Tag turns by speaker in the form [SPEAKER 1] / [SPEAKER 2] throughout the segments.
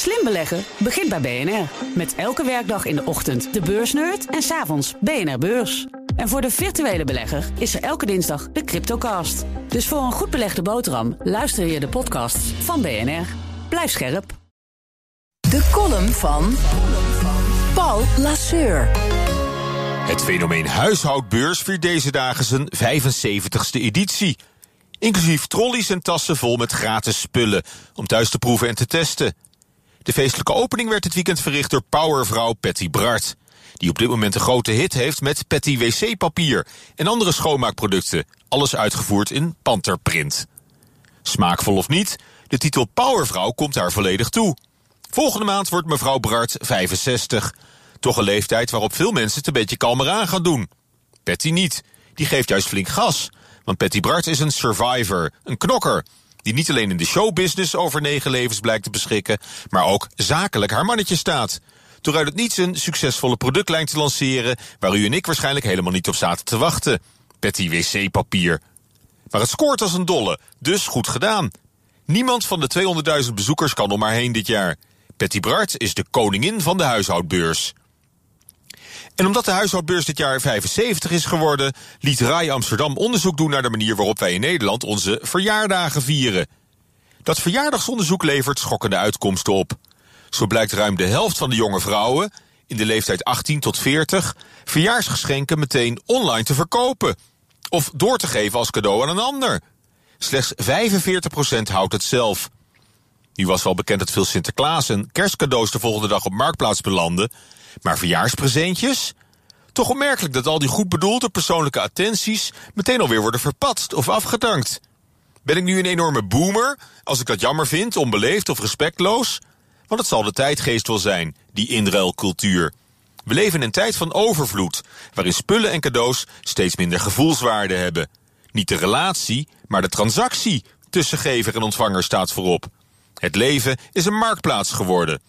[SPEAKER 1] Slim beleggen begint bij BNR. Met elke werkdag in de ochtend de beursnerd en s'avonds BNR Beurs. En voor de virtuele belegger is er elke dinsdag de Cryptocast. Dus voor een goed belegde boterham luister je de podcasts van BNR. Blijf scherp.
[SPEAKER 2] De column van Paul Lasseur.
[SPEAKER 3] Het fenomeen huishoudbeurs viert deze dagen zijn 75ste editie. Inclusief trolleys en tassen vol met gratis spullen om thuis te proeven en te testen. De feestelijke opening werd dit weekend verricht door powervrouw Patty Bart. Die op dit moment een grote hit heeft met Patty wc-papier en andere schoonmaakproducten. Alles uitgevoerd in panterprint. Smaakvol of niet, de titel Powervrouw komt haar volledig toe. Volgende maand wordt mevrouw Bart 65. Toch een leeftijd waarop veel mensen het een beetje kalmer aan gaan doen. Patty niet. Die geeft juist flink gas. Want Patty Bart is een survivor, een knokker. Die niet alleen in de showbusiness over negen levens blijkt te beschikken, maar ook zakelijk haar mannetje staat. Door uit het niets een succesvolle productlijn te lanceren, waar u en ik waarschijnlijk helemaal niet op zaten te wachten. Patty wc-papier. Maar het scoort als een dolle, dus goed gedaan. Niemand van de 200.000 bezoekers kan om haar heen dit jaar. Patty Bart is de koningin van de huishoudbeurs. En omdat de huishoudbeurs dit jaar 75 is geworden, liet RAI Amsterdam onderzoek doen naar de manier waarop wij in Nederland onze verjaardagen vieren. Dat verjaardagsonderzoek levert schokkende uitkomsten op. Zo blijkt ruim de helft van de jonge vrouwen, in de leeftijd 18 tot 40, verjaarsgeschenken meteen online te verkopen. Of door te geven als cadeau aan een ander. Slechts 45% houdt het zelf. Nu was wel bekend dat veel Sinterklaas en kerstcadeaus de volgende dag op Marktplaats belanden. Maar verjaarspresentjes? Toch opmerkelijk dat al die goed bedoelde persoonlijke attenties meteen alweer worden verpatst of afgedankt. Ben ik nu een enorme boomer als ik dat jammer vind, onbeleefd of respectloos? Want het zal de tijdgeest wel zijn, die inruilcultuur. We leven in een tijd van overvloed, waarin spullen en cadeaus steeds minder gevoelswaarde hebben. Niet de relatie, maar de transactie tussen gever en ontvanger staat voorop. Het leven is een marktplaats geworden.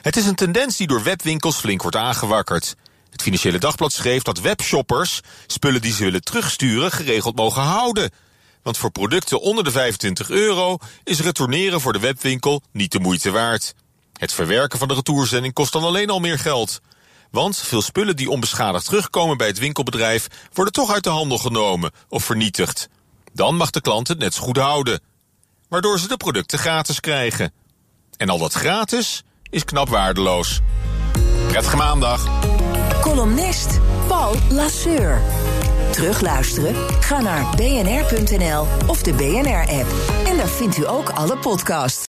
[SPEAKER 3] Het is een tendens die door webwinkels flink wordt aangewakkerd. Het Financiële Dagblad schreef dat webshoppers spullen die ze willen terugsturen geregeld mogen houden. Want voor producten onder de 25 euro is retourneren voor de webwinkel niet de moeite waard. Het verwerken van de retourzending kost dan alleen al meer geld. Want veel spullen die onbeschadigd terugkomen bij het winkelbedrijf worden toch uit de handel genomen of vernietigd. Dan mag de klant het net zo goed houden. Waardoor ze de producten gratis krijgen. En al dat gratis is knap waardeloos. Prettige maandag.
[SPEAKER 2] Columnist Paul Lasseur. Terugluisteren? Ga naar bnr.nl of de BNR-app. En daar vindt u ook alle podcasts.